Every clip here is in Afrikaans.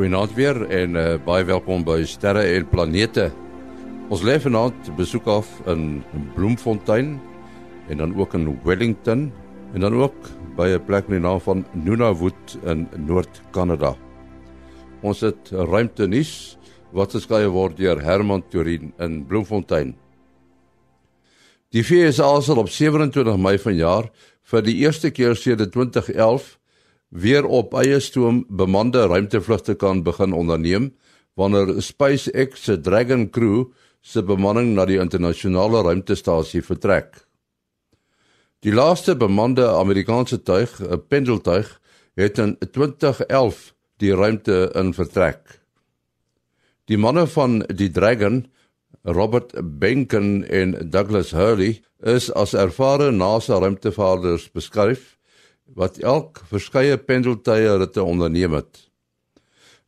Goeienaand weer en uh, baie welkom by Sterre en Planete. Ons lê vanaand besoek af in Bloemfontein en dan ook in Wellington en dan ook by 'n plek met die naam van Nunavut in Noord-Kanada. Ons het ruimte nuus wat geskei word deur Herman Turin in Bloemfontein. Die FSA sal op 27 Mei vanjaar vir die eerste keer sedert 2011 weer op eie stoom bemande ruimtevlugte kan begin onderneem wanneer SpaceX se Dragon Crew se bemanning na die internasionale ruimtestasie vertrek. Die laaste bemande Amerikaanse tuig, 'n pendeltuig, het in 2011 die ruimte in vertrek. Die manne van die Dragon, Robert Behnken en Douglas Hurley, is as ervare NASA ruimtevaarders beskryf wat elk verskeie pendeltye ritte onderneem het.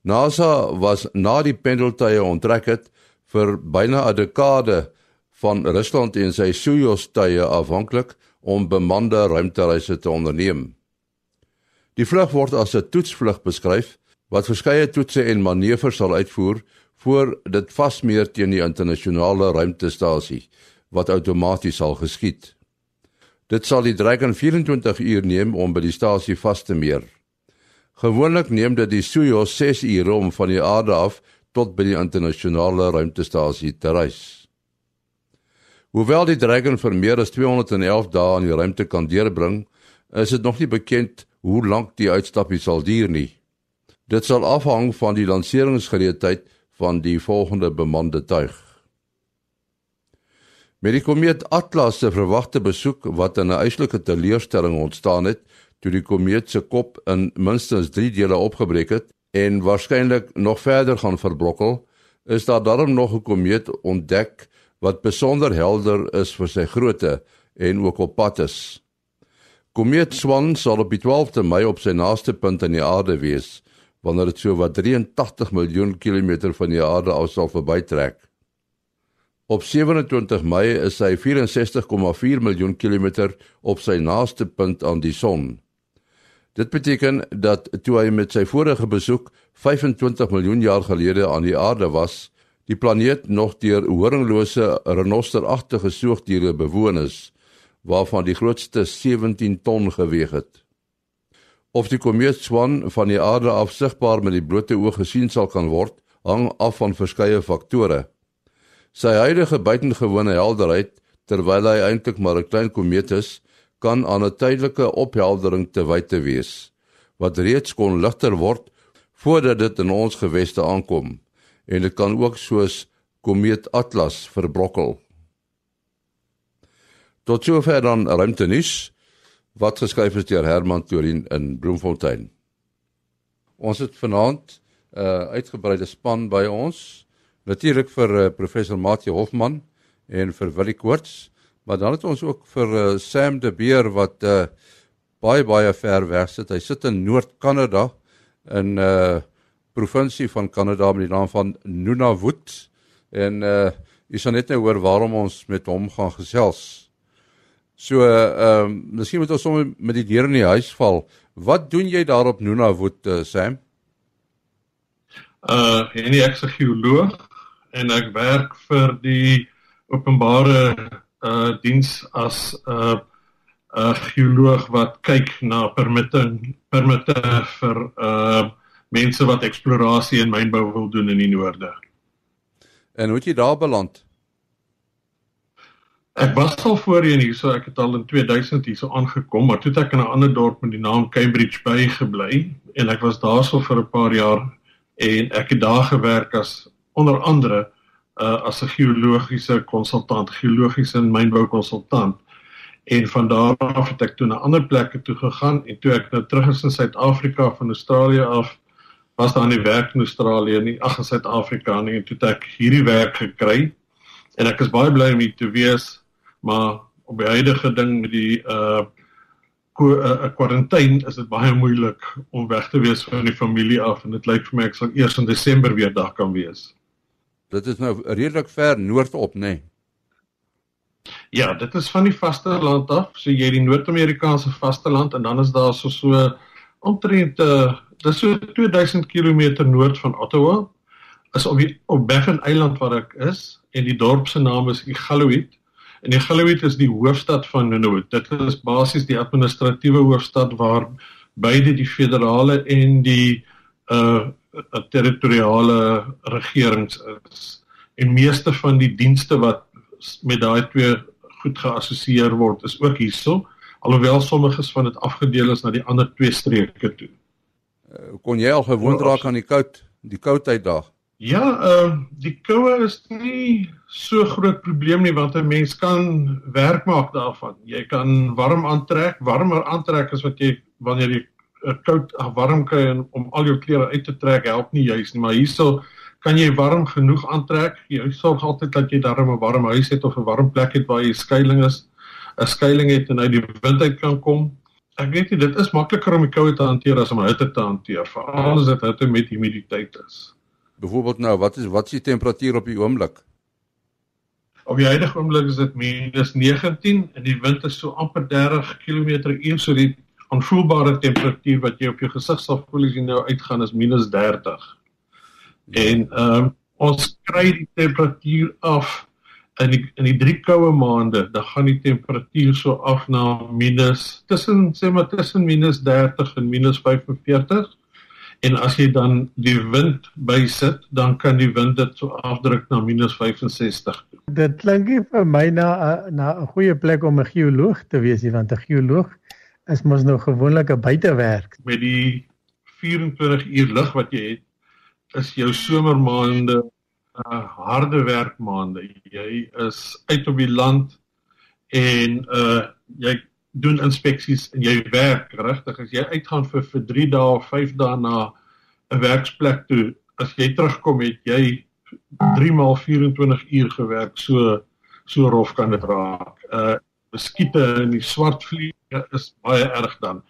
NASA was na die pendeltye onttrek het vir byna 'n dekade van Rusland en sy Soyuz-tye afhanklik om bemande ruimtereise te onderneem. Die vlug word as 'n toetsvlug beskryf wat verskeie toetse en manoeuvres sal uitvoer voor dit vasmeer teen die internasionale ruimtestasie wat outomaties sal geskied. Dit sal die Dragon 24 uur neem om by die stasie vas te meer. Gewoonlik neem dit die Soyuz 6 ure om van die aarde af tot by die internasionale ruimtestasie te reis. Hoewel die Dragon vir meer as 211 dae in die ruimte kan deurbring, is dit nog nie bekend hoe lank die uitstapie sal duur nie. Dit sal afhang van die lanseringsgereedheid van die volgende bemande tuig. Met die komeet Atlas se verwagte besoek wat in 'n eislike teleurstelling ontstaan het toe die komeet se kop in minstens 3 dele opgebreek het en waarskynlik nog verder gaan verbrokkel, is daar darm nog 'n komeet ontdek wat besonder helder is vir sy grootte en ook op pad is. Komeet Swan sal op 12de Mei op sy naaste punt aan die aarde wees wanneer dit so wat 83 miljoen kilometer van die aarde af sal verbytrek. Op 27 Mei is hy 64,4 miljoen kilometer op sy naaste punt aan die son. Dit beteken dat toe hy met sy vorige besoek 25 miljoen jaar gelede aan die aarde was, die planeet nog deur horinglose renosteragtige soogdiere bewoon is, waarvan die grootste 17 ton geweg het. Of die komeet Swan van die aarde af sigbaar met die blote oog gesien sal kan word, hang af van verskeie faktore. Sy huidige buitengewone helderheid, terwyl hy eintlik maar 'n klein komeet is, kan aan 'n tydelike opheldering te wyte wees, wat reeds kon ligter word voordat dit in ons geweste aankom, en dit kan ook soos komeet Atlas verbrokkel. Tot sover dan ruimtenis wat geskryf is deur Herman Torin in Bloemfontein. Ons het vanaand 'n uh, uitgebreide span by ons natuurlik vir uh, professor Matthie Hofman en vir Willie Koorts, maar dan het ons ook vir uh, Sam de Beer wat uh, baie baie ver weg sit. Hy sit in Noord-Kanada in 'n uh, provinsie van Kanada met die naam van Nunavut en uh jy sal net nou hoor waarom ons met hom gaan gesels. So ehm uh, miskien moet ons sommer met die deur in die huis val. Wat doen jy daar op Nunavut uh, Sam? Uh en ek is 'n geoloog en ek werk vir die openbare uh diens as 'n uh, 'n geoloog wat kyk na permitte permitte vir uh mense wat eksplorasie en mynbou wil doen in die noorde. En hoe het jy daar beland? Ek was al voorheen hier, so ek het al in 2000 hier so aangekom, maar toe het ek in 'n ander dorp met die naam Cambridge Bay gebly en ek was daarso vir 'n paar jaar en ek het daar gewerk as onder andere uh, as 'n geologiese konsultant, geologiese en mynbou konsultant. En van daar af het ek toe na ander plekke toe gegaan en toe ek nou terug is in Suid-Afrika van Australië af was daar nie werk in Australië nie, ag in Suid-Afrika nie en toe het ek hierdie werk gekry. En ek is baie bly om hier te wees, maar op die huidige ding met die uh 'n kwarantyne is dit baie moeilik om weg te wees van die familie af en dit lyk vir my ek sal eers in Desember weer daar kan wees. Dit is nou redelik ver noordop, nê? Nee. Ja, dit is van die vasteland af. So jy die Noord-Amerikaanse vasteland en dan is daar so so omtrent uh dis so 2000 km noord van Ottawa. Is op die op Baffin Eiland waar ek is en die dorp se naam is Iqaluit. En Iqaluit is die hoofstad van Nunavut. Dit is basies die administratiewe hoofstad waar beide die federale en die uh territoriale regerings is. En meeste van die dienste wat met daai twee goed geassosieer word is ook hierso alhoewel sommiges van dit afgedeel is na die ander twee streke toe. Uh, kon jy al gewoond raak aan die koud, die koudheid daar? Ja, ehm uh, die koue is nie so groot probleem nie want 'n mens kan werk maak daarvan. Jy kan warm aantrek, warmer aantrek as wat jy wanneer jy 'n koud of warm kry en om al jou klere uit te trek help nie juis nie, maar hierso kan jy warm genoeg aantrek. Jy sorg altyd dat jy darm 'n warm huis het of 'n warm plek het waar jy skuilings is. 'n skuilings het en uit die wind uit kan kom. Ek weet nie dit is makliker om die koue te hanteer as om hitte te hanteer, veral as dit hitte met humiditeit is. Byvoorbeeld nou, wat is wat is die temperatuur op die oomblik? Op die huidige oomblik is dit minus 19 en die wind is so amper 30 km/h, so die aanvoelbare temperatuur wat jy op jou gesig sal voel as jy nou uitgaan is minus 30. Ja. En ehm um, ons kry die temperatuur af in die in die drie koue maande, dan gaan die temperatuur so af na minus tussen sê maar tussen minus 30 en minus 45. En as jy dan die wind bysit, dan kan die wind dit so afdruk na minus 65. Dit klink vir my na na 'n goeie plek om 'n geoloog te wees, want 'n geoloog is mos nou gewoonlik 'n buitewerk. Met die 24 uur lig wat jy het, is jou somermaande uh harde werkmaande. Jy is uit op die land en uh jy doen inspeksies en jy werk regtig as jy uitgaan vir vir 3 dae of 5 dae na 'n werksplek toe as jy terugkom het jy 3 maal 24 uur gewerk so so rof kan dit raak. Uh beskiete en die swart vliege is baie erg dan.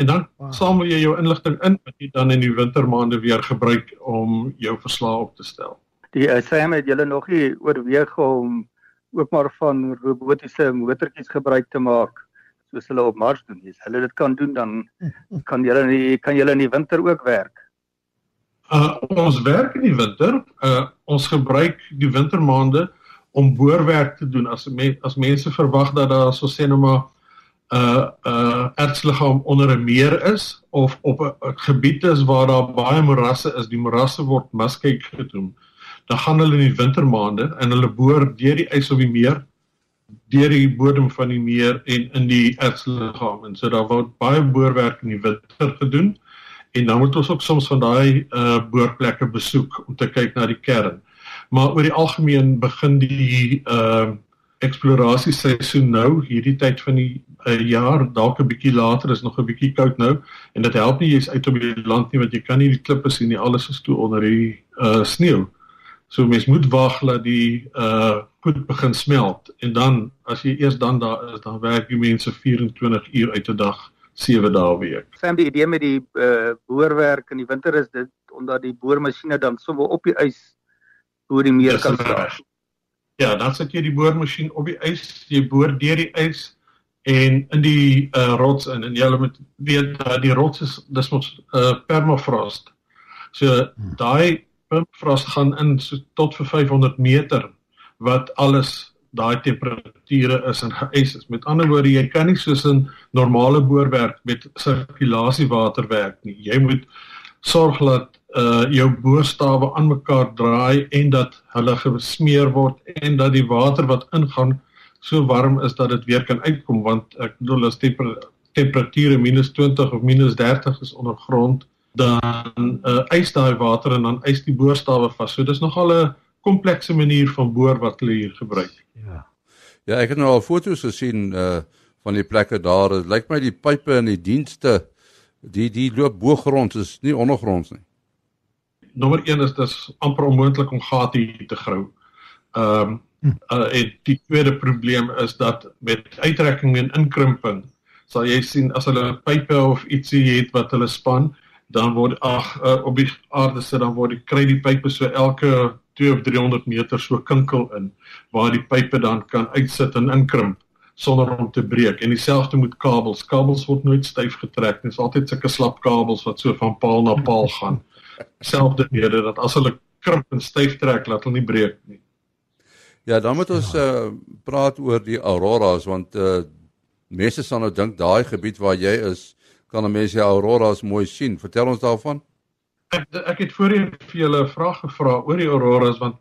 En dan wow. samel jy jou inligting in wat jy dan in die wintermaande weer gebruik om jou verslae op te stel die uh, Sam het julle nog nie oorweeg om ook maar van robotiese motortjies gebruik te maak soos hulle op Mars doen. As hulle dit kan doen dan kan julle nie kan julle in die winter ook werk. Uh ons werk in die winter. Uh ons gebruik die wintermaande om boorwerk te doen as me, as mense verwag dat daar so sê nou maar uh uh ertsliggaam onder 'n meer is of op 'n gebied is waar daar baie morasse is, die morasse word muskyk genoem. Dan gaan hulle in die wintermaande en hulle boor deur die ys op die meer deur die bodem van die meer en in die ertsliggaam en so daar word baie boorwerk in die winter gedoen en dan moet ons ook soms van daai uh boorplekke besoek om te kyk na die kern maar oor die algemeen begin die uh eksplorasie seisoen nou hierdie tyd van die uh, jaar dalk 'n bietjie later is nog 'n bietjie koud nou. En dit help nie jy's uit op die land nie want jy kan nie die klippe sien nie alles is toe onder die uh sneeu So mens moet wag dat die uh goed begin smelt. En dan as jy eers dan daar is, dan werk die mense 24 uur uit 'n dag, 7 dae week. Sam die idee met die uh boorwerk in die winter is dit omdat die boormasjiene dan sommer op die ys oor die meer kan staan. Ja, dan sit jy die boormasjien op die ys, jy boor deur die ys en in die uh rots in en jy moet weet dat die rots is dis mos uh permafrost. So hmm. daai permafrost gaan in so tot vir 500 meter wat alles daai temperature is en geëis is. Met ander woorde, jy kan nie soos 'n normale boorwerk met sirkulasiewater werk nie. Jy moet sorg dat uh jou boorstawe aan mekaar draai en dat hulle gesmeer word en dat die water wat ingaan so warm is dat dit weer kan uitkom want ek bedoel as temper temperature minus 20 of minus 30 is ondergrond dan uh, eis daai water en dan eis die boorstawe vas. So dis nogal 'n komplekse manier van boor wat hulle hier gebruik. Ja. Ja, ek het nou al foto's gesien uh van die plekke daar. Dit lyk my die pipe en die dienste die die loop bo grond, is nie ondergronds nie. Nommer 1 is dis amper onmoontlik om gate te grou. Ehm um, uh, en die tweede probleem is dat met uittrekking en inkrimping sal jy sien as hulle pipe of ietsie het wat hulle span, dan word ag uh, op die aarde sit dan word die kry die pype so elke 2 of 300 meter so kinkel in waar die pype dan kan uitsit en inkrimp sonder om te breek en dieselfde met kabels. Kabels word nooit styf getrek nie. Dit is altyd sulke slap kabels wat so van paal na paal gaan. Selfde rede dat as hulle krimp en styf trek, laat hulle nie breek nie. Ja, dan moet ons uh, praat oor die auroras want uh mense sal nou dink daai gebied waar jy is, kan 'n mens die auroras mooi sien. Vertel ons daarvan. Ek ek het voorheen vir julle 'n vraag gevra oor die auroras want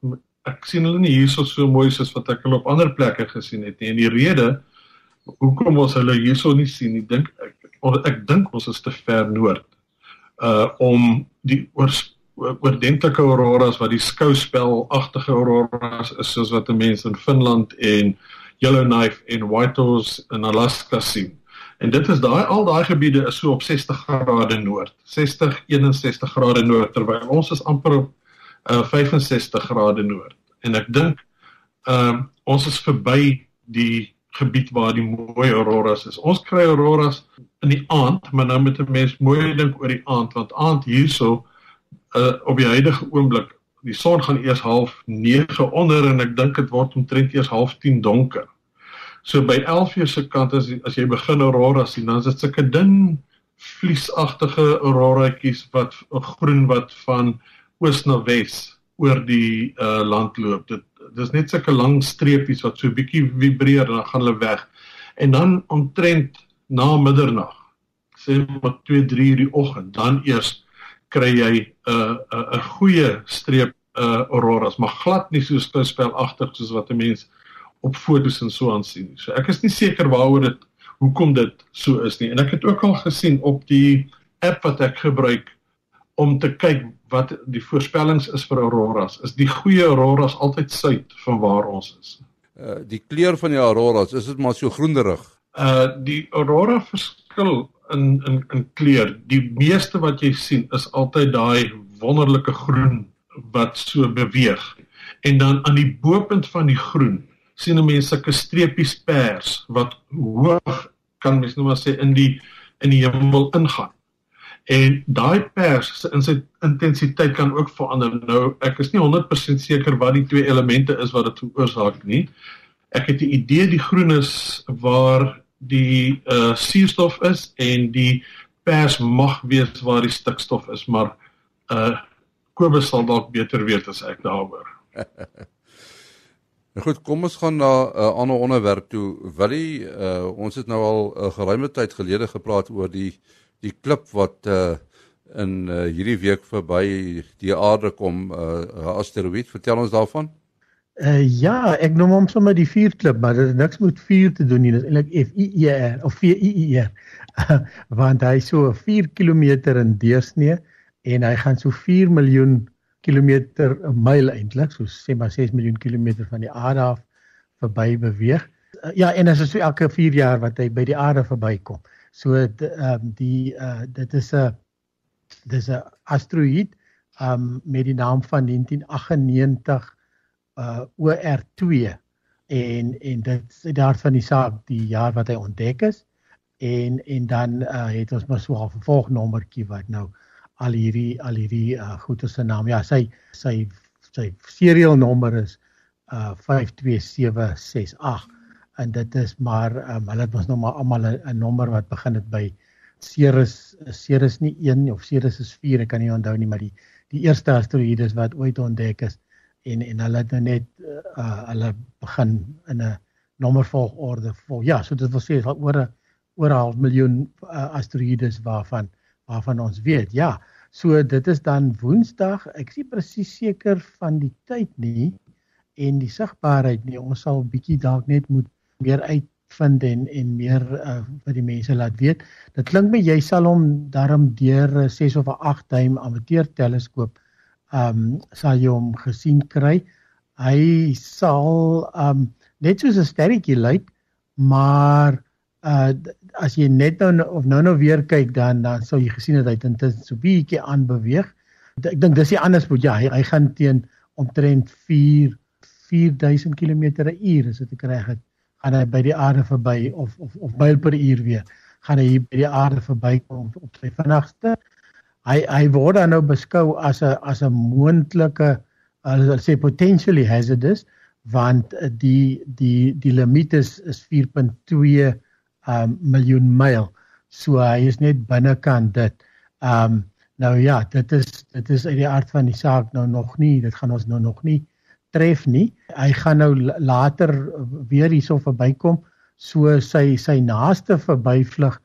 ek sien hulle nie hierso so mooi soos wat ek hulle op ander plekke gesien het nie. En die rede hoekom ons hulle hierso nie sien nie, dink ek ek, ek dink ons is te ver noord uh om die oors oordentlike auroras wat die skouspelagtige auroras is soos wat mense in Finland en Yellowknife en Whitehorse in Alaska sien. En dit is daai al daai gebiede is so op 60 grade noord, 60 61 grade noord terwyl ons is amper op uh, 65 grade noord. En ek dink ehm uh, ons is verby die gebied waar die mooi auroras is. Ons kry auroras in die aand, maar nou moet 'n mens mooi dink oor die aand want aand hierso uh, op die huidige oomblik die son gaan eers half 9 onder en ek dink dit word omtrent eers half 10 donker. So by 11 uur se kant as as jy begin aurora sien, dan is dit sulke dun vliesagtige auroratjies wat groen wat van oos na wes oor die uh, land loop. Dit dis net sulke lang streepies wat so bietjie vibreer en dan gaan hulle weg. En dan omtrent na middernag, sê maar 2, 3 uur die oggend, dan eers kry jy 'n uh, 'n uh, 'n goeie streep uh auroras, maar glad nie so spelagtig soos wat 'n mens op fotos en so aansien nie. So ek is nie seker waaroor dit hoekom dit so is nie. En ek het ook al gesien op die app wat ek gebruik om te kyk wat die voorspellings is vir auroras. Is die goeie auroras altyd suid van waar ons is? Uh die kleur van die auroras, is dit maar so groenerig? Uh die aurora verskil in in in kleur. Die meeste wat jy sien is altyd daai wonderlike groen wat so beweeg. En dan aan die bopunt van die groen sien 'n mens sulke streepies pers wat hoog kan mens nou maar sê in die in die hemel ingaan. En daai pers in sy intensiteit kan ook verander. Nou ek is nie 100% seker wat die twee elemente is wat dit veroorsaak nie. Ek het 'n idee die groen is waar die uh suurstof is en die pers mag wees waar die stikstof is, maar uh Kobus sal dalk beter weet as ek daaroor. nou goed, kom ons gaan na 'n uh, ander onderwerp toe. Willie, uh ons het nou al 'n uh, geruime tyd gelede gepraat oor die die klip wat uh in uh, hierdie week verby die aarde kom, 'n uh, asteroïde. Vertel ons daarvan. Uh, ja, ek noem hom sommer die vuurklip, maar dit het niks met vuur te doen nie. Dit is eintlik F I E R of V I E R. Want hy so 4 km in deursnee en hy gaan so 4 miljoen kilometer 'n myl eintlik, so sê maar 6 miljoen kilometer van die aarde af verby beweeg. Uh, ja, en dit so elke 4 jaar wat hy by die aarde verbykom. So ehm um, die uh dit is 'n dis 'n asteroïde um met die naam van 1998 uh OR2 en en dit sê daar van die saak die jaar wat hy ontdek is. En en dan uh het ons maar so 'n vervolgnommertjie wat nou al hierdie al hierdie uh goeie se naam ja sy sy sy serial nommer is uh 52768 en dit is maar um, hulle het ons nou maar almal 'n nommer wat begin het by Ceres Ceres nie 1 of Ceres is 4 ek kan nie onthou nie maar die die eerste asteroïdes wat ooit ontdek is en en hulle het nou net uh hulle begin in 'n nommervolgorde vol. Ja, so dit wil sê dat oor 'n oor 'n half miljoen uh, asteroïdes waarvan waarvan ons weet. Ja, so dit is dan Woensdag. Ek is nie presies seker van die tyd nie en die sigbaarheid nie. Ons sal bietjie dalk net moet meer uitvind en en meer uh, vir die mense laat weet. Dit klink my jy sal hom daarom deur 6 of 8 duim amateur teleskoop ehm um, sal jy hom gesien kry. Hy sal ehm um, net soos 'n sterretjie lyk, maar uh as jy net nou of nou nou weer kyk dan dan sal jy gesien het hy het intussen so bietjie aanbeweeg. Ek dink dis die anders moet ja, hy, hy gaan teen omtrent 4 4000 km/h as dit reg is. Gaan hy by die aarde verby of of of myl per uur weer. Gaan hy by die aarde verby kom op sy vinnigste hy hy word dan nou beskou as 'n as 'n moontlike hulle sê potentially hazardous want die die die limiet is is 4.2 um miljoen myl. So hy is net binnekant dit. Um nou ja, dit is dit is uit die aard van die saak nou nog nie, dit gaan ons nou nog nie tref nie. Hy gaan nou later weer hierso verbykom. So sy sy naaste verbyvlug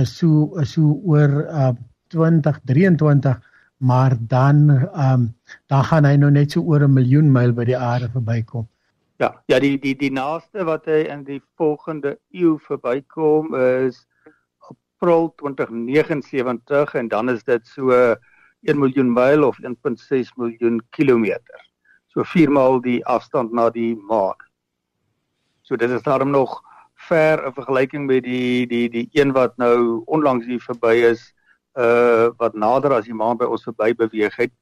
is so is so oor uh 2023 maar dan ehm um, dan gaan hy nou net so oor 'n miljoen myl by die aarde verbykom. Ja, ja die die die naaste wat hy in die volgende eeu verbykom is April 2079 en dan is dit so 1 miljoen myl of 1.6 miljoen kilometer. So viermaal die afstand na die maan. So dit is daarom nog ver in vergelyking met die die die een wat nou onlangs hier verby is uh wat nader as die maan by ons verby beweeg het.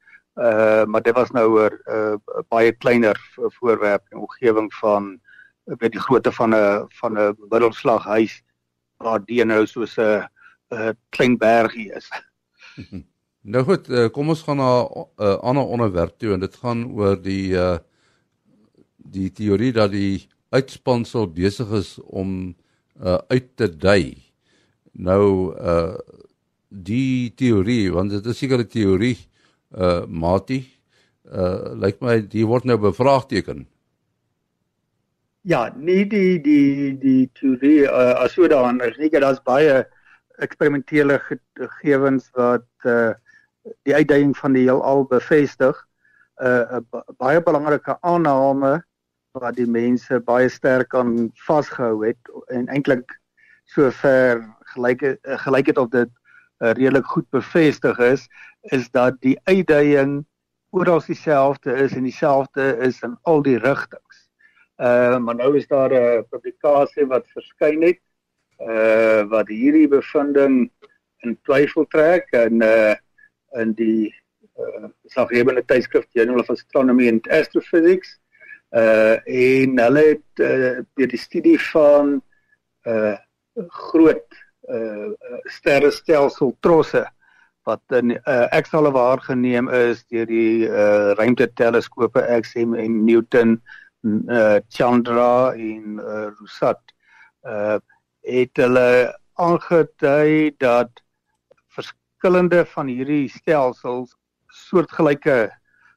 Uh maar dit was nou 'n uh, baie kleiner voorwerp in omgewing van weet die grootte van 'n van 'n middelslaghuis waar die nou soos 'n 'n klein bergie is. Nou goed, uh, kom ons gaan na 'n uh, ander onderwerp toe en dit gaan oor die uh die teorie dat die uitspansel besig is om uh uit te dui. Nou uh die teorie want dit is seker 'n teorie uh Mati uh lyk my die word nou bevraagteken. Ja, nie die die die teorie uh, as sodanig nie, daar's baie eksperimentele gegevens wat uh die uitdaging van die heelal bevestig. 'n uh, baie belangrike aanname wat die mense baie sterk aan vasgehou het en eintlik sover gelyk gelyk het of dit uh, redelik goed bevestig is, is dat die uitdaging oral dieselfde is en dieselfde is in al die rigtings. Uh maar nou is daar 'n publikasie wat verskyn het uh wat hierdie bevinding in twyfel trek en uh in die uh Sagrebene tydskrif Journal of Astronomy and Astrophysics uh en hulle het uh, die studie van uh groot uh sterrestelsel trosse wat in uh, ekstra waargeneem is deur die uh ruimteteleskope XM en Newton uh Chandra en uh, Rosat uh het hulle aangedui dat verskillende van hierdie stelsels soortgelyke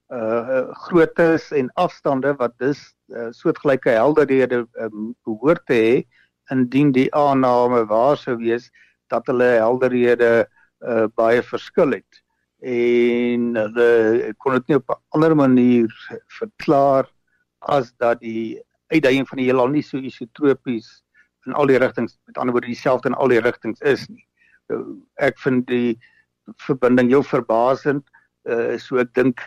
uh groottes en afstande wat dus uh, soortgelyke helderhede um, behoort te hê indien die aanname waar sou wees dat hulle helderhede uh, baie verskil het en hulle kon dit nie op 'n ander manier verklaar as dat die uitdaging van die heelal nie so isotropies in al die rigtings met ander woorde dieselfde in al die rigtings is nie. So, ek vind die verbinding heel verbasend uh, so ek dink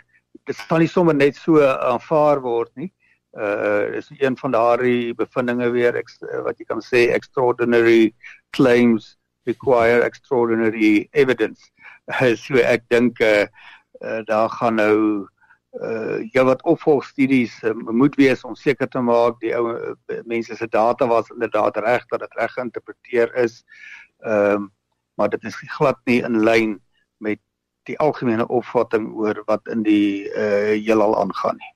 dit staan nie sommer net so aanvaar word nie uh is een van daardie bevindinge weer ek, wat jy kan sê extraordinary claims require extraordinary evidence. So ek dink uh, uh daar gaan nou uh ja wat opvolgstudies uh, moet wees om seker te maak die ou uh, mense se data was inderdaad reg dat dit reg geïnterpreteer is. Ehm um, maar dit is glad nie in lyn met die algemene opvatting oor wat in die uh heelal aangaan nie.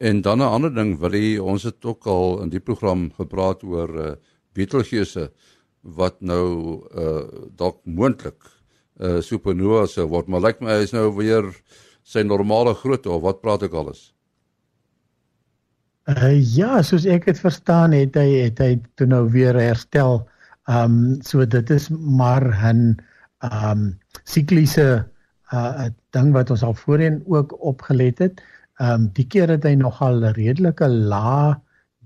En dan 'n ander ding wat jy ons het ook al in die program gepraat oor uh, Betelgeuse wat nou uh dalk moontlik uh supernova sou word, maar lyk my hy is nou weer sy normale grootte of wat praat ek alles? Uh ja, soos ek dit verstaan het hy het hy toe nou weer herstel. Um so dit is maar 'n um sikliese uh ding wat ons al voorheen ook opgelet het. Ehm um, die keer het hy nogal redelike lae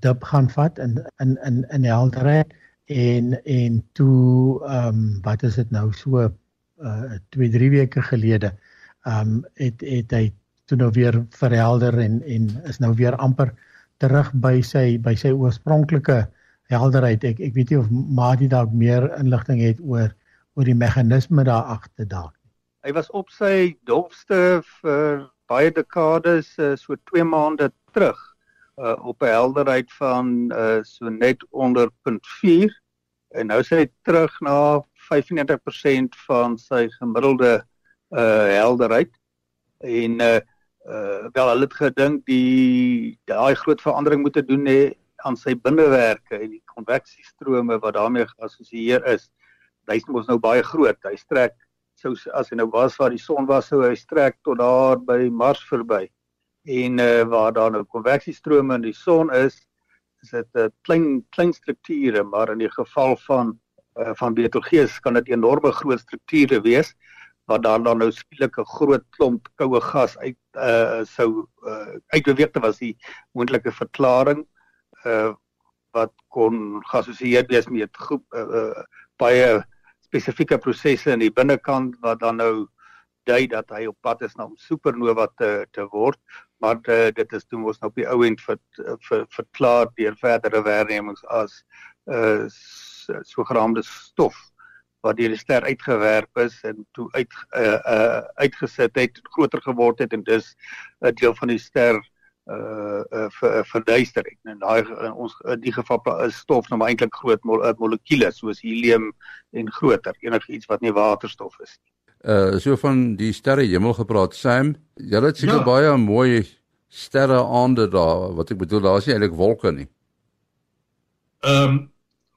dip gaan vat in in in in helderheid en en toe ehm um, wat is dit nou so uh 2 3 weke gelede ehm um, het het hy toe nou weer verhelder en en is nou weer amper terug by sy by sy oorspronklike helderheid. Ek ek weet nie of Mati dalk meer inligting het oor oor die meganisme daar agter dalk. Hy was op sy dofste vir baie dekades uh, so 2 maande terug uh, op 'n helderheid van uh, so net onder 0.4 en nou sê hy terug na 95% van sy gemiddelde uh, helderheid en uh, uh wel hulle het gedink die daai groot verandering moet doen hê aan sy binnewerke en die konveksiestrome wat daarmee geassosieer is. Hy's mos nou baie groot. Hy strek sou as hy nou was waar die son was sou hy strek tot daar by Mars verby. En uh waar daar nou konveksiestrome in die son is, is dit 'n uh, klein klein strukture, maar in die geval van uh, van Betelgeuse kan dit enorme groot strukture wees wat daar dan nou skielik 'n groot klomp koue gas uit uh sou uh, uitbeweeg te was die moontlike verklaring uh wat kon geassosieer wees met groep uh, uh baie spesifieke prosesse in die binnekant wat dan nou dui dat hy op pad is na 'n supernova te te word maar uh, dit is toe mos nou op die ou end vir, vir verklaar deur verdere waarnemings as uh sogenaamde stof wat deur die ster uitgewerp is en toe uit uh, uh uitgesit het groter geword het en dus 'n deel van die ster uh, uh ver, verduister het. En daai in ons in die geval is stof nou eintlik groot mo molekules soos helium en groter, enigiets wat nie waterstof is nie. Uh so van die sterre hemel gepraat, Sam, jy het seker ja. baie mooi sterre aande daar, wat ek bedoel daar is nie eintlik wolke nie. Ehm um,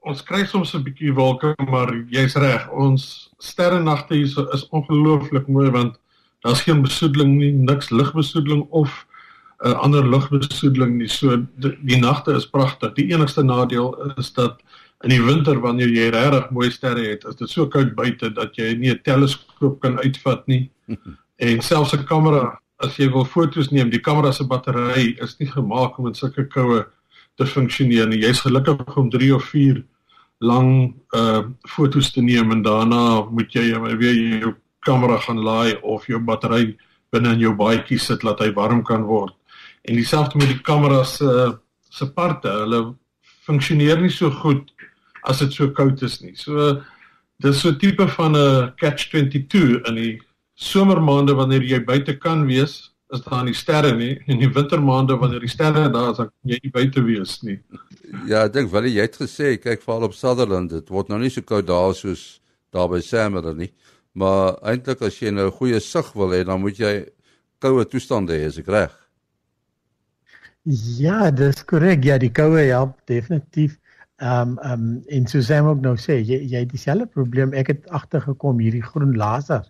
ons kry soms 'n bietjie wolke, maar jy's reg. Ons sterrenagte hier is, ongelooflik mooi want daar's geen besoedeling nie, niks ligbesoedeling of uh, ander ligbesoedeling nie. So die, die nagte is pragtig. Die enigste nadeel is dat in die winter wanneer jy regtig mooi sterre het, is dit so koud buite dat jy nie 'n teleskoop kan uitvat nie. en selfs 'n kamera, as jy wil foto's neem, die kamera se battery is nie gemaak om in sulke koue te funksioneer nie. Jy's gelukkig om 3 of 4 lang uh fotos te neem en daarna moet jy weer jou kamera gaan laai of jou battery binne in jou baadjie sit laat hy warm kan word. En dieselfde met die kamera se se parte, hulle funksioneer nie so goed as dit so koud is nie. So dis so tipe van 'n catch 22 in die somermaande wanneer jy buite kan wees, is daar nie sterre nie. In die wintermaande wanneer die sterre daar is, dan kan jy nie buite wees nie. Ja, ek dink wel jy het gesê kyk veral op Sutherland, dit word nou nie so koud daar soos daar by Samuel nie. Maar eintlik as jy nou 'n goeie sig wil hê, dan moet jy koue toestande hê, is ek reg? Ja, dis korrek. Ja, die koue help definitief. Ehm um, ehm um, en soos hy ook nou sê, jy jy het dieselfde probleem. Ek het agtergekom hierdie groen lasers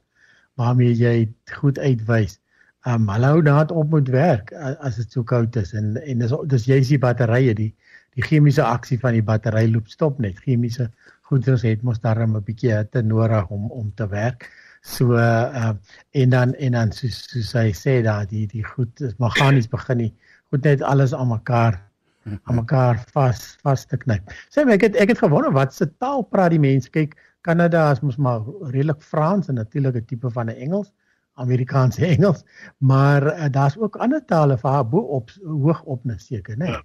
waarmee jy goed uitwys. Ehm um, hulle hou daad op moet werk as dit so koud is en en dis dis jy's die batterye die die chemiese aksie van die battery loop stop net. Chemiese goeders het mos daarom 'n bietjie hitte nodig om om te werk. So uh en dan en dan soos soos hy sê daar die die goed is meganies begin nie. Goed net alles aan mekaar aan mekaar vas vas te knyp. Sê my ek het ek het gewonder wat se taal praat die mense. Kyk, Kanada is mos maar redelik Frans en natuurlik 'n tipe van 'n Engels. Amerikaans Engels, maar uh, daar's ook ander tale vir haar bo op hoog op net seker, né? Nee? Ja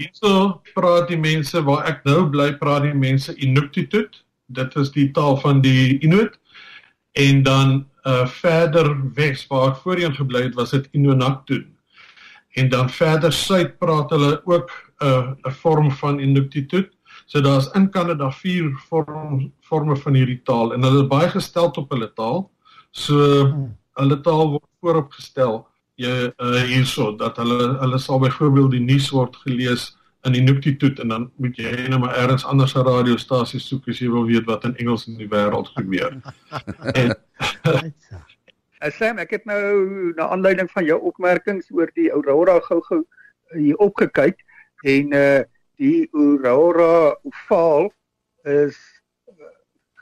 hierso praat die mense waar ek nou bly praat die mense Inuktitut. Dit is die taal van die Inuit. En dan uh verder wes waar ek voorheen gebly het was dit Inunaktun. En dan verder suid praat hulle ook 'n uh, 'n vorm van Inuktitut. So daar's in Kanada vier vorm forme van hierdie taal en hulle is baie gestel op hulle taal. So hulle taal word vooropgestel jy uh, hierso dat hulle hulle sal byvoorbeeld die nuus word gelees in die Nuktitut en dan moet jy net maar elders anders 'n radiostasie soek as jy wil weet wat in Engels in die wêreld gebeur. en As Sam, ek het nou na aanleiding van jou opmerkings oor die aurora gou-gou hier opgekyk en uh die aurora ovaal is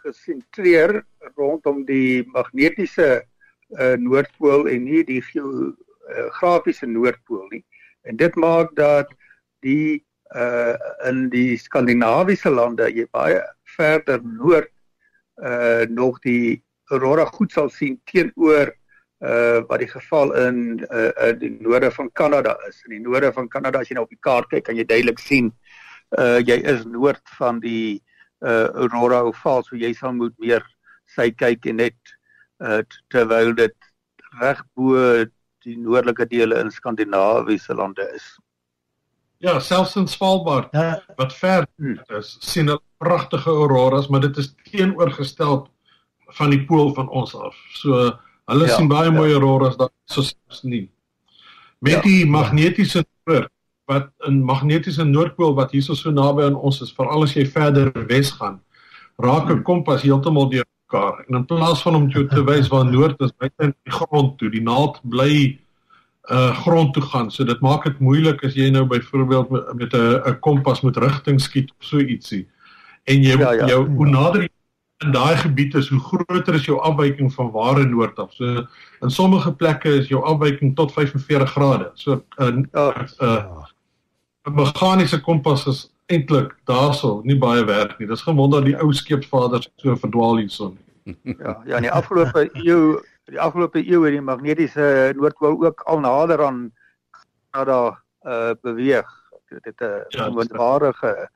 gesentreer rondom die magnetiese uh, noordpool en nie die geo uh, grafiese noordpool nie. En dit maak dat die uh in die skandinawiese lande jy baie verder noord uh nog die aurora goed sal sien teenoor uh wat die geval in uh in die noorde van Kanada is. In die noorde van Kanada as jy nou op die kaart kyk kan jy duidelik sien uh jy is noord van die uh aurora oval so jy sal moet meer sy kyk en net uh terwyl dit reg bo die noordelike dele in Skandinawiese lande is. Ja, selfs in Svalbard ja. wat ver is, sien hulle pragtige auroras, maar dit is teenoorgestel van die pool van ons af. So hulle ja, sien baie ja. mooi auroras daar soos nie. met ja, die magnetiese noord wat 'n magnetiese noordpool wat hierso so naby aan ons is, veral as jy verder wes gaan, raak 'n kompas heeltemal deur mekaar. En in plaas van om jou te wys waar noord is, wys hy die grond toe. Die naald bly uh grond toe gaan. So dit maak dit moeilik as jy nou byvoorbeeld met 'n 'n kompas met rigting skiet of so ietsie. En jy ja, ja. jou hoe nader jy in daai gebied is, hoe groter is jou afwyking van ware noord af. So in sommige plekke is jou afwyking tot 45 grade. So 'n 'n 'n meganiese kompas is eintlik daarso nie baie werk nie. Dis gewonder die ou skeepsvaders so verdwaal hierson. Ja, ja, in die afgelope eeu die afgelope eeu het die magnetiese noordpool ook al nader aan Kanada uh beweeg. Dit het 'n ja, noemenswaardige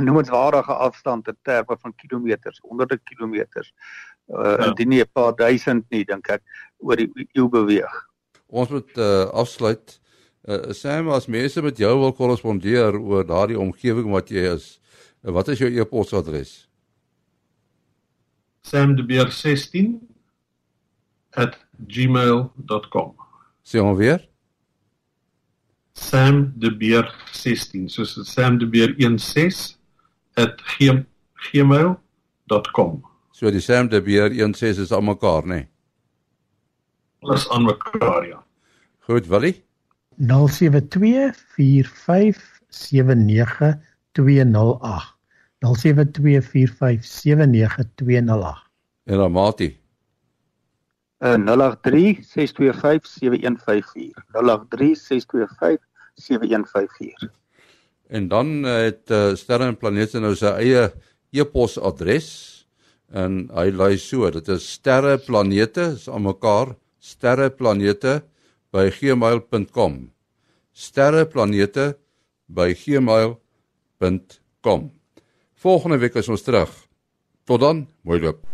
noemenswaardige afstand in terme van kilometers, honderde kilometers. Uh ja. indien nie 'n paar duisend nie, dink ek oor die eeu beweeg. Ons moet uh afsluit. Uh Sam, as mense met jou wil korrespondeer oor daardie omgewing wat jy is, uh, wat is jou e-posadres? samdebeer16 @gmail.com. Sê hom weer. Samdebeer16 soos samdebeer16 @gmail.com. So die samdebeer16 is aan mekaar, né? Nee? Alles aan mekaar, ja. Goed, Willie. 0724579208 0724579208 En dan Mati. Uh 0836257154 0836257154 En dan het uh, Sterre en Planete nou sy eie e-posadres. En hy lui so dit is sterreplanete is aan mekaar sterreplanete@gmail.com sterreplanete@gmail.com Volgende week is ons terug. Tot dan, mooi loop.